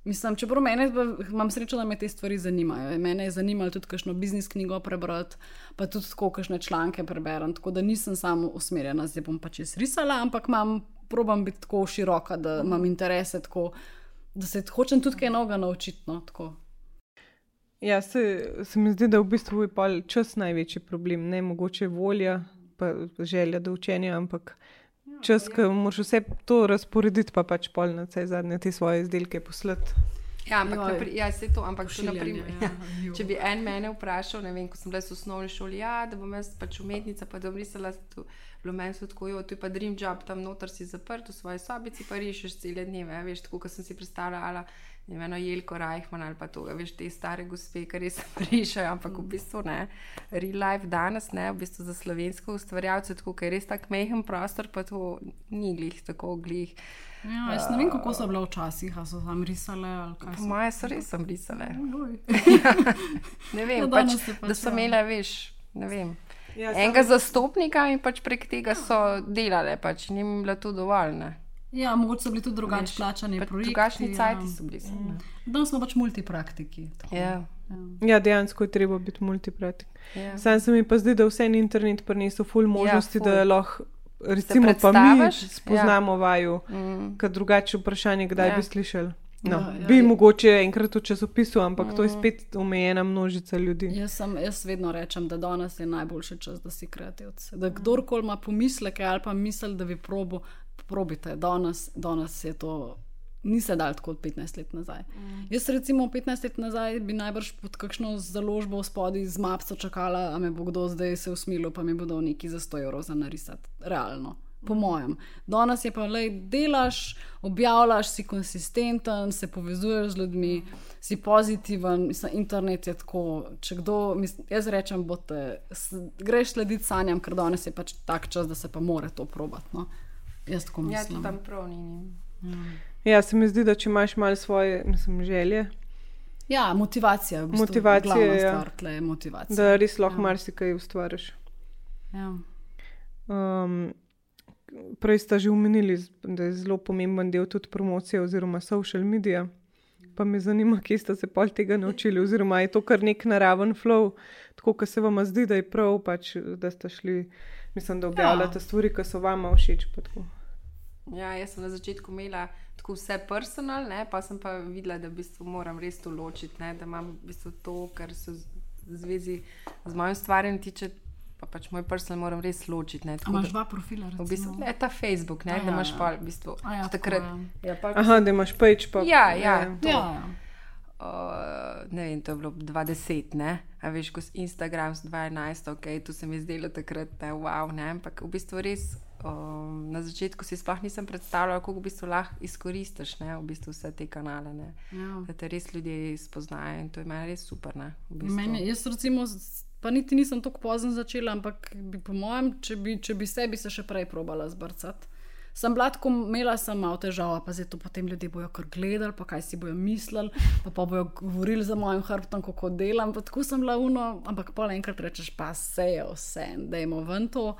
C: Mislim, čeprav mene, imam srečo, da me te stvari zanimajo. Mene je zanimalo tudi kakšno biznis knjigo prebrati, pa tudi tako kakšne članke preberem. Tako da nisem samo usmerjena, zdaj bom pač risala, ampak imam probam biti tako široka, da imam interese, tako, da se hočem tudi kaj novega naučiti. No,
A: ja, se, se mi zdi, da v bistvu je čas največji problem, ne mogoče volja, pa želja do učenja, ampak čas, ki moraš vse to razporediti, pa pač pol na vse zadnje te svoje izdelke poslati.
B: Ja, ampak napri, ja, to, ampak naprimer, ja, ja, če bi en mene vprašal, ne vem, ko sem bila v osnovni šoli, ja, da bom jaz pač umetnica, pa da bom risala bilo meni tako, jo, to je pa dream job, tam noter si zaprt v svoji sobici, pa rešiš cele dneve. Veš, tako kot sem si predstavljala, ne vem, Jelko Rajhman ali pa to, veš, te stare gospe, ki res rešajo, ampak v bistvu ne. Real life danes, ne, v bistvu za slovensko ustvarjalce, tako je res tak mehen prostor, pa to ni glih, tako glih.
C: Ja, jaz ne vem, kako so bile včasih, ali so tam risale.
B: Moje so res sem risale. ja, ne vem, ja, pač, da so imele, veš, ne vem. Ja, enega sam... zastopnika in pač prek tega so delali, pač jim je bilo to dovolj. Ne?
C: Ja, mogoče so bili tudi drugačni plačani projekti.
B: Drugačni ja. cajti so bili.
C: Ja. Danes smo pač multipraktiki.
B: Ja.
A: Ja. ja, dejansko je treba biti multipraktik. Ja. Sam se mi pa zdi, da vse na internet prinesel ful ja, možnosti, ja, ful. da lahko. Recimo, pa mi spoznamo ja. vaju, mm. kad drugače vprašanje, kdaj ja. bi slišali. No, ja, ja, bi ja. mogoče enkrat v časopisu, ampak mm. to je mm. spet omejena množica ljudi.
C: Jaz, sem, jaz vedno rečem, da danes je najboljši čas, da si kreativc. Da kdorkoli ima pomisleke ali pa misli, da bi probo, probite, danes, danes je to. Ni se dal tako 15 let nazaj. Mm. Jaz, recimo, 15 let nazaj bi najbrž pod kakšno založbo spodaj z mapso čakala, a me bo kdo zdaj se usmilil, pa mi bodo neki za 100 evrov za narisati. Realno po mojem. Danes je pa le, delaš, objavljaš, si konsistenten, se povezuješ z ljudmi, si pozitiven, mislim, internet je tako. Če kdo, mislim, jaz rečem, bote, greš slediti sanjam, ker danes je pač tak čas, da se pa more to probati. No? Jaz tako
B: ja, mislim. Ja, tam prav ni.
A: Ja, se mi zdi, da če imaš malo svoje mislim, želje.
C: Ja, motivacija je v bistvu
A: motivacija,
C: ja. stvar, tle, motivacija.
A: Da res lahko ja. marsikaj ustvariš.
C: Ja.
A: Um, prej ste že omenili, da je zelo pomemben del tudi promocije oziroma social medija. Pa me zanima, kje ste se pol tega naučili, oziroma je to kar nek naraven flow, tako kot se vam zdi, da je prav, pač, da ste šli, mislim, da objavljate ja. stvari, ki so vam všeč. pa tako.
B: Ja, jaz sem na začetku imela tako vse personal, ne, pa sem pa videla, da v bistvu moram res to ločiti, ne, da imam v bistvu to, kar se v zvezi z mojim stvarjem tiče. Pa pač moj personal moram res ločiti. Ne, tako
C: imaš
B: da-
C: dva profila,
B: V bistvu,
C: recimo?
B: ne, ta Facebook, ne,
C: A
B: da
C: ja,
B: imaš
C: ja.
B: pa v bistvu
C: A ja,
B: takrat.
C: tako,
B: Ja, pa,
A: Aha, da imaš peč pa.
B: Ja, ja. To.
C: Ja, ja.
B: Uh, ne vem, to je bilo 20, ne? A veš, ko si Instagram z 2011, ok, tu se mi je zdelo takrat, da je wow, ne, ampak v bistvu res. Um, na začetku si sploh nisem predstavljala, kako v bistvu lahko izkoristiš ne, v bistvu vse te kanale. Ne,
C: Ja.
B: da te res ljudje spoznajo in to je meni res super. Ne, v bistvu.
C: Meni, jaz, recimo, pa niti nisem tako pozno začela, ampak bi, po mojem, če bi, če bi se, bi se še prej probala zbrcati. Sem bila tako, imela sem malo težav, pa zdaj to potem ljudje bojo kar gledali, pa kaj si bojo mislili, pa, pa bojo govorili za mojim hrbtom, kako delam. Tako sem bila uno, ampak pa enkrat rečeš, pa se je vse, da imamo ven to.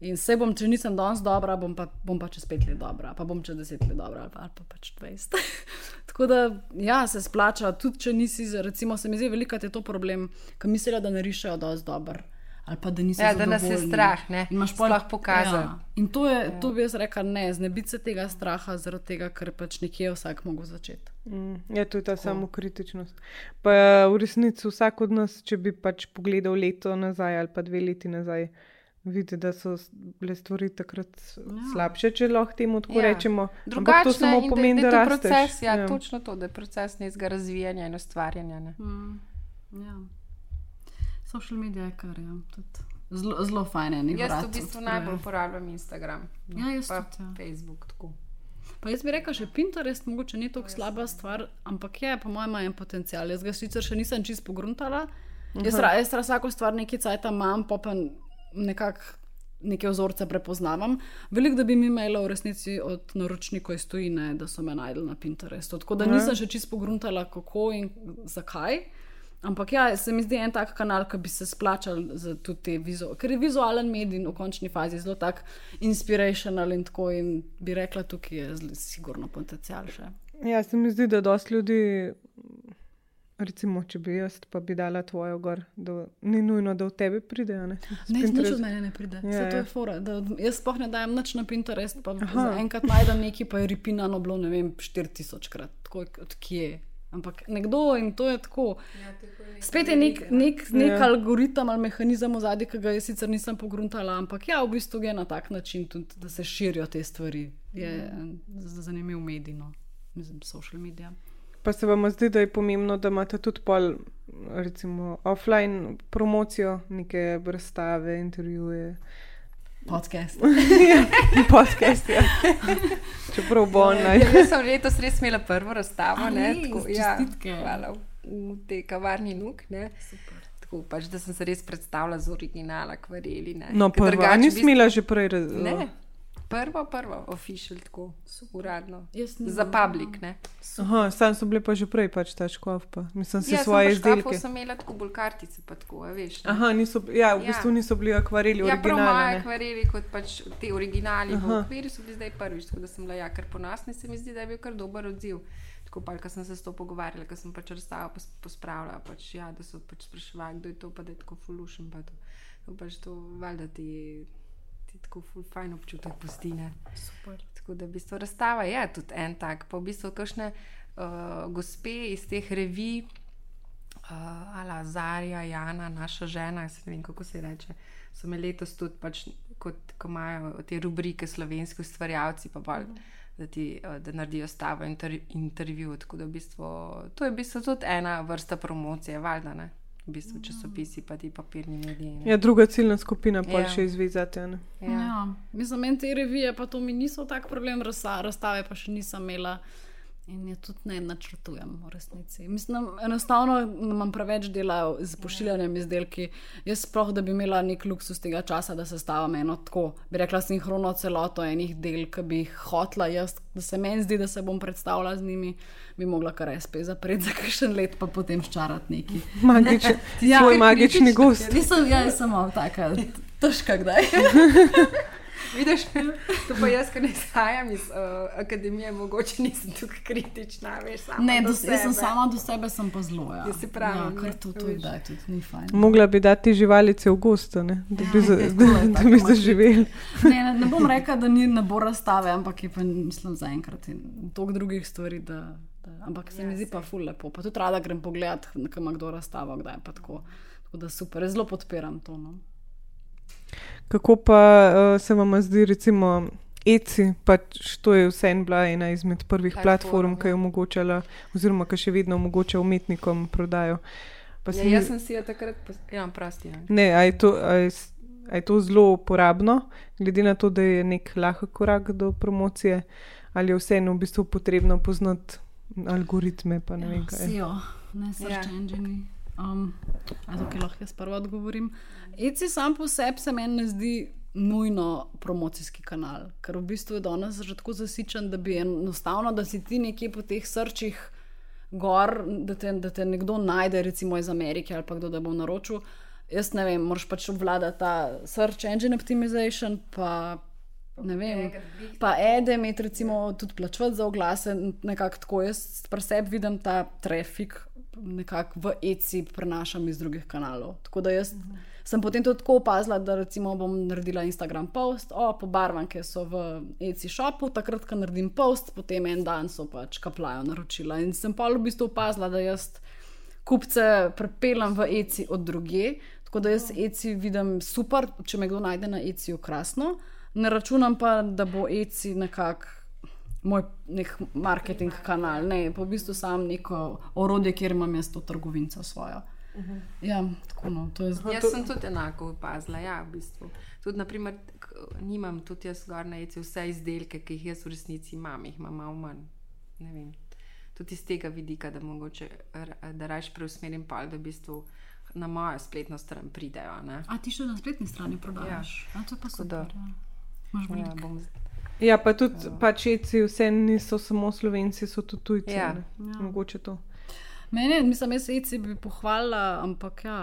C: In se bom, če nisem danes dobra, bom pa, bom pa čez pet let dobra, pa bom čez deset let dobra, ali pa, ali pa pač 20. Tako da, ja, se splača, tudi če nisi, recimo, se mi zdi, veliko je to problem, ki mislijo, da ne rišejo dosti dobro. Ali pa da niso
B: Ja, da nas je strah, ne,
C: In imaš pol-
B: sploh pokazati.
C: Ja. In to, je, ja. to bi jaz rekla, ne, znebiti se tega straha, zaradi tega, ker pač nekje je vsak mogel začeti.
A: Mm, je to ta samokritičnost. Pa v resnici vsak od nas, če bi pač pogledal leto nazaj ali pa dve leti nazaj, vidi, da so bile stvari takrat ja. slabše, če lahko temu tako ja. rečemo. Ampak to samo pomeni,
B: da,
A: da,
B: da je to
A: rasteš.
B: proces, ja, ja. točno to, da je proces nekega razvijanja in ustvarjanja. Ne.
C: Mm. Ja. Social media je kar, ja, tudi zelo, zelo fajn. enih
B: Jaz
C: vrat
B: v bistvu
C: odpre.
B: najbolj uporabljam Instagram. no,
C: Ja, jaz
B: pa
C: tudi, ja.
B: Facebook. Tako.
C: Pa jaz bi rekla, še Pinterest mogoče ni tako slaba stvar, ampak je, po mojem, ima en potencial. Jaz ga sicer še nisem čist pogruntala. Jaz, ra, jaz ra vsako stvar nekaj cajta imam, pa pa nekako neke vzorce prepoznavam. Veliko, da bi mi imela v resnici od naročnikov iz tujine, da so me najdel na Pinterestu. Tako da nisem še čist pogruntala, kako in zakaj. Ampak ja, se mi zdi en tak kanal, ki bi se splačal za tudi te vizualne, ker je vizualen medij v končni fazi zelo tak inspirational in tako. In bi rekla, tukaj je zelo sigurno potencial še.
A: Ja, se mi zdi, da dosti ljudi, recimo, če bi jaz, pa bi dala tvojo gor, da ni nujno, da v tebi pride. a Ne, S
C: Ne, nič od mene ne pride.
A: Ja,
C: Ja, to
A: ja.
C: je fora. Da, jaz sploh ne dajem nič na Pinterest, pa enkrat najdem nekaj, pa je ripinano bilo, ne vem, 4000 krat. Tako je, od kje. Ampak nekdo in to je tako. Spet je nek, nek, nek
A: Ja.
C: ja. algoritem ali mehanizem v zadnji, ki ga jaz sicer nisem pogruntala, ampak ja, v bistvu je na tak način tudi, da se širijo te stvari. Je z- zanimiv medij, no. mislim, social media.
A: Pa se vam zdi, da je pomembno, da imate tudi pol, recimo, offline promocijo, neke razstave, intervjuje,
C: Podcast.
A: podcast. Ja. Čeprav bo online.
B: Ja, jaz sem letos res imela prvo razstavo.
C: A
B: Ne, tako, ja,
C: Čestitke.
B: hvala v tej kavarni Nuk. Ne. Tako, pač, da sem se res predstavila z originala, kvareli. Ne.
A: No, prva,
B: drugače
A: a
B: v
A: ni
B: bistvu-
A: smela že prej. Raz...
B: Prvo, prvo, official, tako uradno. Za public. Ne.
A: Aha, sam so bile pa že prej, pač ta škof. Pa. Mislim, si
B: Ja,
A: svoje
B: sem pa škafov
A: izdelke.
B: sem imela tako bolj kartice, pa tako, a veš. ne.
A: Aha, niso, ja, v
B: Ja.
A: bistvu niso bili akvareli,
B: Ja, prav moje
A: originalne.
B: akvareli, kot pač te originali v
A: Aha.
B: okviru, so bili zdaj prvič, tako da sem bila ja, kar ponosna in se mi zdi, da je bil kar dober odziv. Tako pa, ko sem se s to pogovarjala, ko sem pač razstavo pos- pospravljala, pač, ja, da so pač spraševali, kdo je to, pa da je tako fulušen. Pa to, to pač to, valjda ti, ti tako ful fajn občutek pusti. Ne?
C: Super.
B: Tako da v bistvu razstava je tudi en tak. Pa v bistvu kakšne uh, gospe iz teh revij, uh, ala Zarja, Jana, naša žena, jaz ne vem kako se reče, so me letos tudi, pač, kot ko imajo te rubrike slovenski ustvarjalci, pa bolj. Da, ti, uh, da naredijo stavo inter, intervju. Tako da v bistvu, to je v bistvu tudi ena vrsta promocije, valjda ne. V bistvu časopisi, pa ti papirni mediji. ne.
A: Ja, druga ciljna skupina pa
B: Ja.
A: ja. še izvezate. Ne?
C: Ja. Ja. Mislim, meni te revije pa to mi niso tak problem, razstave pa še nisem imela. In je tudi ne načrtujem, v resnici. Mislim, enostavno imam preveč dela z pošiljanjem izdelki. Jaz sploh, da bi imela nek luksus tega časa, da sestavim eno tako, bi rekla, sinhrono celoto enih del, ki bi jih hotla jaz, da se meni zdi, da se bom predstavljala z njimi, bi mogla kar SP zapreti za kakšen let, pa potem ščarati neki.
A: Magičen,
C: Ja,
A: svoj magični gost.
C: Nisem, ja, jaz sem malo taka težka kdaj.
B: Vidiš, to pa jaz, ki ne izhajam iz uh, akademije, mogoče nisem tukaj kritična, veš,
C: Ne,
B: do
C: do, jaz sem
B: sebe.
C: sama do sebe, sem pa zelo. Ja,
B: Ja, saj pravim,
C: ja,
B: ne,
C: kar to, to
B: veš.
C: da, tudi ni fajn.
A: Mogla bi dati živalice v gosto, ne? da bi, za,
C: Ja,
A: da,
C: to je
A: da
C: tako
A: bi zaživeli.
C: Ne, ne, ne bom rekla, da ni, ne bo razstave, ampak je pa, mislim, zaenkrat in toliko drugih stvari. Da, da, ampak se
B: Ja,
C: mi zdi pa ful lepo. Pa tudi rada grem pogledat, kam ima kdo razstavo, kdaj pa tako. Tako da super, jaz zelo podpiram to. No.
A: Kako pa uh, se vam zdi, recimo, ECI, pač to je vse en bila ena izmed prvih
B: Platform,
A: platform, ki je
B: ja.
A: omogočala, oziroma ki še vedno omogoča umetnikom prodajo. Pa se
B: Ja, jaz sem si jo takrat, pos- ja, prosti. Ne.
A: Ne, a je, to, a, je, s- a je to zelo uporabno, glede na to, da je nek lahek korak do promocije, ali je vseeno v bistvu potrebno poznati algoritme, pa ne vem kaj.
C: SEO, ne search
B: Ja.
C: ja. engine. Um, a tukaj lahko jaz prvo odgovorim. ECI sam po sebi se meni ne zdi nujno promocijski kanal, ker v bistvu je danes že tako zasičen, da bi enostavno, da si ti nekje po teh srčih gor, da te, da te nekdo najde, recimo iz Amerike ali pa kdo da bo naročil. Jaz ne vem, moraš pač obvladati ta search engine optimization, pa ne vem. Pa Edem je recimo tudi plačevati za oglase, nekako tako. Jaz pri sebi vidim ta trafik, nekako v ECI prenašam iz drugih kanalov. Tako da jaz mhm. sem potem tudi tako opazila, da recimo bom naredila Instagram post, o pobarvanke so v ECI shopu, takrat, ko naredim post, potem en dan so pač kaplajo naročila. In sem pa v bistvu opazila, da jaz kupce prepeljem v ECI od druge. Tako da jaz ECI vidim super, če me kdo najde na ECI-ju, krasno. Ne računam pa, da bo ECI nekako moj nek marketing kanal, ne, pa v bistvu sam neko orodje, kjer imam jaz to trgovinco svojo. Ja, tako no, to je zelo.
B: Jaz sem tudi enako opazila, ja, v bistvu. Tudi, naprimer, nimam tudi jaz zgor na jeci vse izdelke, ki jih jaz v resnici imam, jih imam malo manj. Ne vem. Tudi iz tega vidika, da mogoče da raje preusmerim pol, da v bistvu na mojo spletno stran pridejo. Ne?
C: A ti še na spletni strani prodajaš? Ja. A, to pa
B: da.
C: super. Ja.
B: Ja, bom,
A: Ja, pa tudi pač ECI, vse niso samo slovenci, so tudi tujci.
B: Ja.
A: ne. Mogoče to.
C: Mene, mislim, jaz ECI bi pohvalila, ampak ja.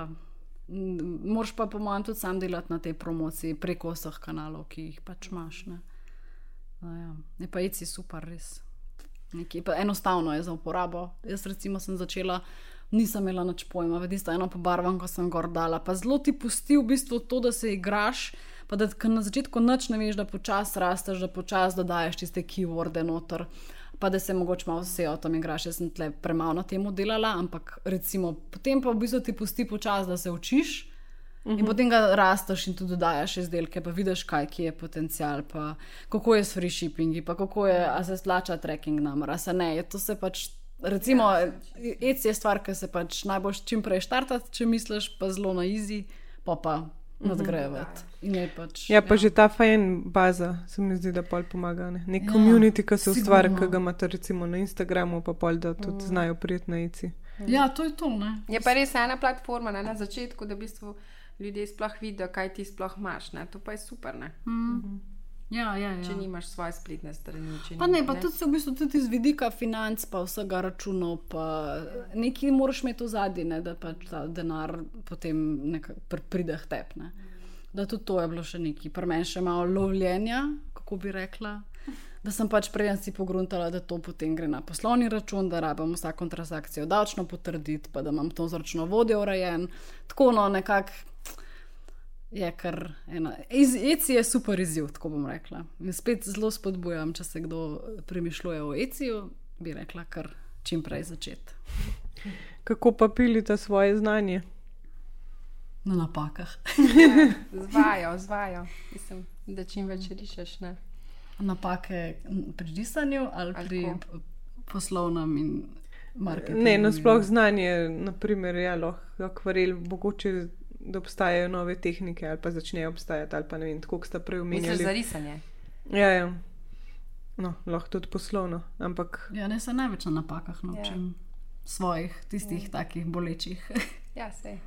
C: Moraš pa, po mojem, tudi sam delati na tej promociji preko vseh kanalov, ki jih pač imaš. Ne? No, ja. Je pa ECI super, res. Nekaj, enostavno je za uporabo. Jaz, recimo, sem začela, nisem imela nič pojma, vidiš, eno pobarvam, ko sem gor dala. Pa zelo ti pusti v bistvu to, da se igraš. Pa da na začetku noč ne veš, da počasi rasteš, da počasi dodajaš tiste keyworde noter, pa da se mogoče malo vse o tem igraš. Jaz sem tle premalo na tem delala, ampak recimo, potem pa v bistvu ti pusti počasi, da se učiš. In potem ga rasteš in tudi dodajaš izdelke, pa vidiš, kaj je potencial, pa kako je s free shippingi, pa kako je, a se splača tracking number, a se ne. Je to se pač, recimo, EC je stvar, ki se pač najbolj čim prej štartati, če misliš, pa zelo na easy, pa pa nadgrajevati. In je pač.
A: Ja, pa že ta fajn baza se mi zdi, da pol pomaga. Ne? Nek
C: Ja,
A: komunity, ki se ustvari,
C: sigurno.
A: ki ga imate recimo na Instagramu, pa pol, da tudi znajo prijeti na ECI.
C: Ja, to je to, ne.
B: je pa res ena platforma ne, na začetku, da v bistvu ljudje sploh vidijo, kaj ti sploh imaš. Ne? To pa je super, ne?
C: Ja, ja, ja.
B: če nimaš svoje spletne strani. če
C: Pa ne, pa tudi se v bistvu tudi iz vidika financ, pa vsega računov, pa nekaj moraš imeti v zadnji, da pač ta denar potem pride k tebi. ne. Da tudi to je bilo še nekaj, pri meni še malo lovljenja, kako bi rekla. Da sem pač prej si pogruntala, da to potem gre na poslovni račun, da rabim vsako transakcijo davčno potrditi, pa da imam to z računovodjo urejen. Tako no, nekako je kar ena. ECI je super izziv, tako bom rekla. In spet zelo spodbujam, če se kdo premišljuje o ECI-ju, bi rekla, kar čim prej začeti.
A: Kako pa pilite svoje znanje?
C: Na napakah.
B: Zvajo, zvajo. Mislim, da čim več rišeš. Ne?
C: Napake pri disanju ali
B: Ali
C: pri
B: tako.
C: poslovnem in marketingu.
A: Ne, nasploh znanje, naprimer, ja, lahko akvarel, mogoče da obstajajo nove tehnike ali pa začnejo obstajati, ali pa ne vem, tako ste prej omenjali.
B: za risanje?
A: Ja, ja. No, lahko tudi poslovno, ampak
C: Ja, ne se največ na napakah naučim. Ja. Svojih, tistih ja. takih bolečih.
B: Ja, se.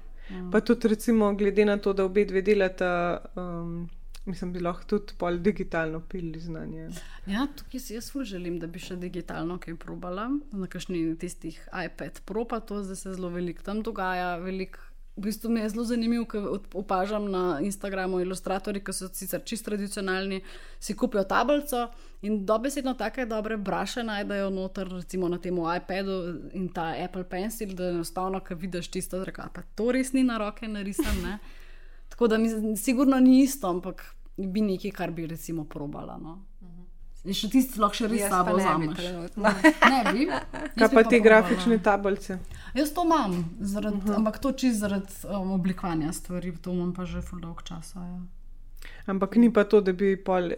A: Pa tudi, recimo, glede na to, da obe dve delata, um, mislim, bi lahko tudi pol digitalno pili znanje.
C: Ja, tukaj si jaz ful želim, da bi še digitalno kaj probala. Na kakšni tistih iPad Pro, pa to zdaj se zelo veliko tam dogaja, veliko v bistvu mi je zelo zanimivo, ker opažam na Instagramu ilustratorje, ki so sicer čist tradicionalni, si kupijo tablico in dobesedno take dobre braše najdejo noter, recimo na tem iPadu in ta Apple Pencil, da enostavno, ki vidiš tisto, da pa to res ni na roke narisano. Tako da mi sigurno ni isto, ampak bi nekaj, kar bi recimo probala. No. Je še tisti, lahko še res sabo vzameš. Ne bi.
A: Kaj pa te grafične tablice?
C: Jaz to imam, zaradi, uh -huh. ampak to čist zaradi um, oblikovanja stvari, to imam pa že zelo dolgo časa. Ja.
A: Ampak ni pa to, da bi pol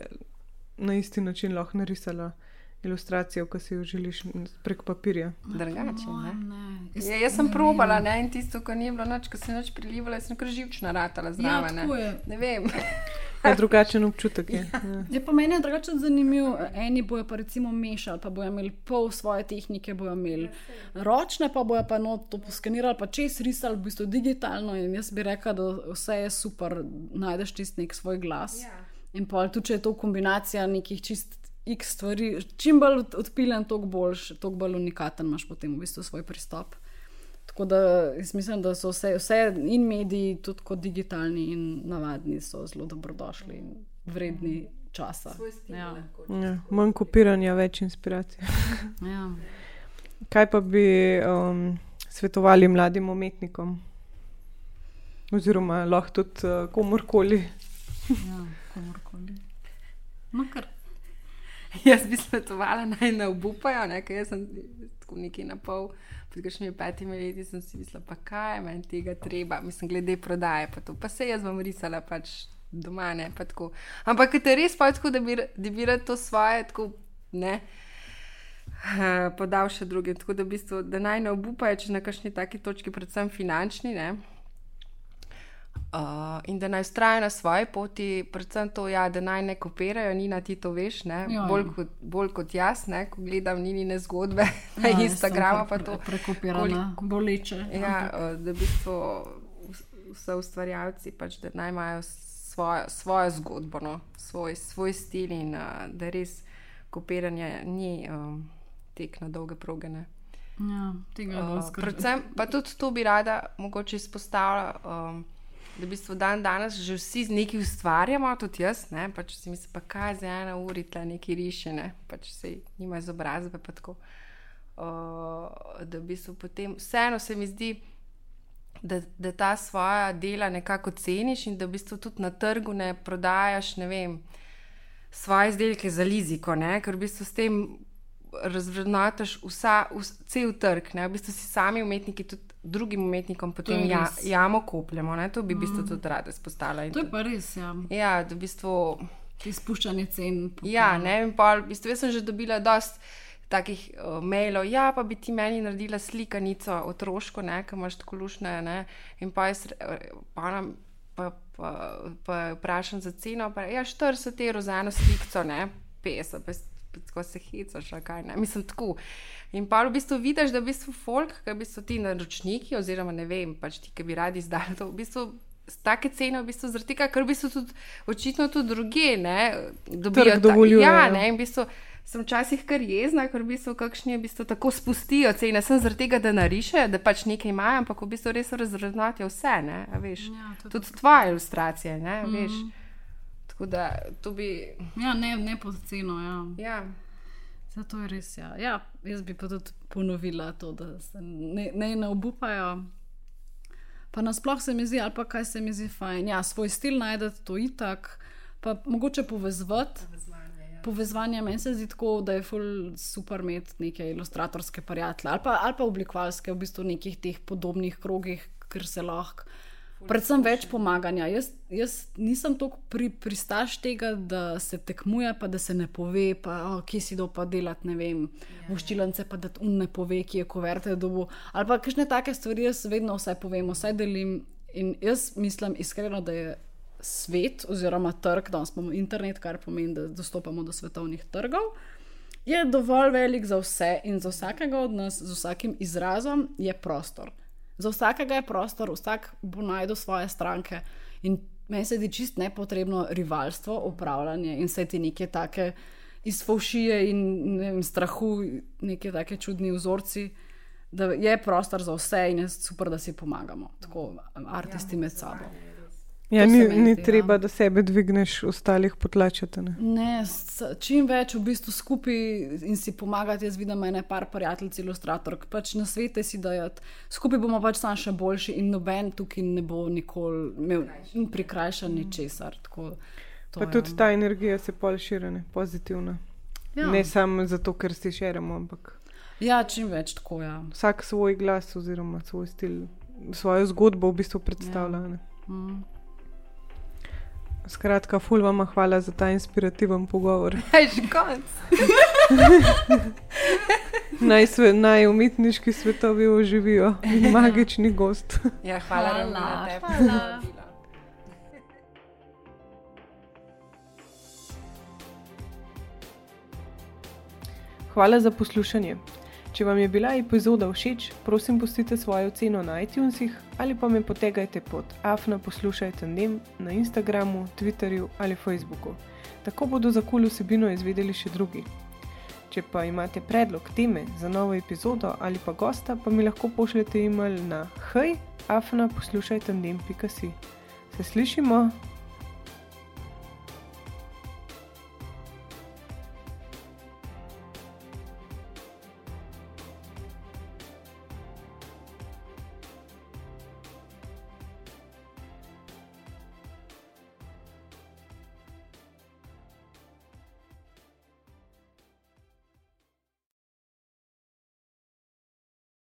A: na isti način lahko narisala ilustracijo, ko si jo želiš prek papirja.
B: Drugače. Jaz, ja, jaz sem probala ne, in tisto, kar ni bilo noč, ko sem noč prilivala, sem kar živčna ratala zraven. Ja, ne. ne vem.
A: Je drugačen občutek. Je.
C: Ja. Je pa meni drugače zanimiv. Eni bojo pa recimo mešali, pa bojo imeli pol svoje tehnike, bojo imeli ročne, pa bojo pa no to poskenirali, pa čez risali, v bistvu digitalno. In jaz bi rekla, da vse je super, najdeš tisti nek svoj glas. Ja. In pa tudi, če je to kombinacija nekih čist x stvari, čim bolj odpiljen, toliko boljš, toliko bolj unikaten imaš potem v bistvu svoj pristop. Tako da jaz mislim, da so vse, vse in mediji, tudi kot digitalni in navadni, so zelo dobrodošli in vredni časa. Ja.
A: Ja, manj kopiranja, več inspiracije. ja. Kaj pa bi um, svetovali mladim umetnikom? Oziroma, lahko tudi uh, komorkoli.
C: ja, komorkoli. No, kar.
B: Jaz bi svetovala naj ne obupajo, ne, ker sem tako neki na pol. Pred kakšnimi petimi leti sem si mislila, pa kaj meni tega treba, mislim, glede prodaje. Pa, pa se jaz bom risala pač doma, ne pa tako. Ampak te res pa tako, da bi, da bi to svoje, tako ne. Podal še druge, tako da, v bistvu, da naj ne obupajo, če na kakšni taki točki, predvsem finančni, ne, Uh, in da naj ustrajajo na svoji poti, predvsem to, ja, da naj ne kopirajo, ni na ti to veš, ja, bolj, ja. kot, bolj kot jaz, ne, ko gledam njihove zgodbe ja, na Instagramu.
C: Pre,
B: to
C: prekopirano, boleče.
B: Ja, uh, da v bistvu vse ustvarjalci pač, da naj imajo svojo, svojo zgodbo, no, svoj, svoj stil in uh, da res kopiranje ni um, tek na dolge proge. Ne.
C: Ja, tega uh,
B: predvsem, pa tudi to bi rada mogoče izpostavila. Um, da v bistvu dan danes že vsi nekaj ustvarjamo, tudi jaz. Ne? Pač si mislim, pa kaj za ena ura ta neki rišene, pač se jima izobrazbe. Uh, da v bistvu potem vseeno se mi zdi, da, da ta svoja dela nekako ceniš in da v bistvu tudi na trgu ne prodajaš ne vem, svoje izdelke za liziko, ne? ker v bistvu s tem razvrednotiš cel trg. Ne? V bistvu si sami umetniki tudi drugim umetnikom potem ja, jamo kopljemo. Ne? To bi v bistvu mm. tudi rada izpostavila.
C: To je pa res. Ja,
B: ja da v bistvu.
C: Izpuščanje cen.
B: Ja, ne, in pa v bistvu sem že dobila dost takih uh, mailov, ja, pa bi ti meni naredila slikanico otroško, ne, ki imaš tako lušne, ne, in pa jaz eh, pa nam. Pa, pa, pa vprašam za ceno, pa je ja, 40 evrov za eno sliko, ne 50, tako se hecaš, kaj ne. Mislim, tako. In pa v bistvu vidiš, da v bistvu folk, ki bi so ti naročniki, oziroma ne vem, pač ti, ki bi radi izdali to, v bistvu. Take cene, v bistvu, zaradi tega, ker v bistvu tudi očitno tudi druge, ne, dobijo
A: dovolj.
B: Ja, ja, ne, in v bistvu sem včasih kar jezna, ker v bistvu kakšni v bistvu tako spustijo cene. Sem zaradi tega, da narišejo, da pač nekaj imajo, ampak v bistvu res razrednotijo vse, ne, veš. Ja, tudi tvoje ilustracije, ne, mm -hmm. veš. Tako da to bi.
C: Ja, ne, ne pod ceno, ja.
B: ja.
C: Zato je res. Ja. Ja, jaz bi pa tudi ponovila to, da se ne, ne, ne obupajo. Pa nasplošno se mi zdi, ali pa kaj se mi zdi fajn. Ja, svoj stil najdete, to itak, pa mogoče povezati. Ja. Povezovanje meni se zdi tako, da je super imeti neke ilustratorske prijatelje ali pa, ali pa oblikovalske v bistvu nekih teh podobnih krogih, ker se lahko Predvsem več pomaganja. Jaz, jaz nisem tako pri, pristaš tega, da se tekmuje, pa da se ne pove, pa, oh, kje si do pa delati, ne vem, ja, voščilence, pa da un ne pove, kje je koverte dobu. Ali pa kakšne take stvari, jaz vedno vse povem, vse delim. In jaz mislim iskreno, da je svet oziroma trg, da imamo internet, kar pomeni, da dostopamo do svetovnih trgov. Je dovolj velik za vse in za vsakega od nas, z vsakim izrazom, je prostor. Za vsakega je prostor, vsak bo najdel svoje stranke. In meni se zdi čist nepotrebno rivalstvo, upravljanje in vse ti neke take izfovšije in vem, strahu, neke take čudni vzorci. da je prostor za vse in je super, da si pomagamo, tako artisti med sabo.
A: Ja, ni,
C: meni
A: ni
C: zdi, ja.
A: treba, da sebe dvigneš, ostalih potlačate. Ne?
C: Ne, čim več v bistvu skupaj in si pomagati. Jaz vidim ene par prijateljic, ilustratork, pač na svete si dajati. Skupaj bomo pač sam še boljši in noben tukaj ne bo nikoli imel prikrajšan ničesar. Tako, to
A: Pa
C: je-
A: tudi ta energija se pol širene, pozitivna.
C: ja.
A: Ne samo zato, ker si širimo, ampak
C: ja, čim več tako. Ja.
A: vsak svoj glas oziroma svoj stil, svojo zgodbo v bistvu predstavlja. Ja.
C: Mm.
A: Skratka, ful vam hvala za ta inspirativen pogovor.
B: Aj, že konc.
A: Naj, sve, naj umetniški svetovi oživijo in magični gost.
B: Ja, hvala,
C: Hvala,
B: Romina, tebi.
C: hvala.
A: Hvala za poslušanje. Če vam je bila epizoda všeč, prosim, pustite svojo oceno na iTunesih ali pa me potegajte pod afna poslušajte nem na Instagramu, Twitterju ali Facebooku. Tako bodo za kul vsebino izvedeli še drugi. Če pa imate predlog teme za novo epizodo ali pa gosta, pa mi lahko pošljete e-mail na hej, afna poslušajte nem.si. Se slišimo!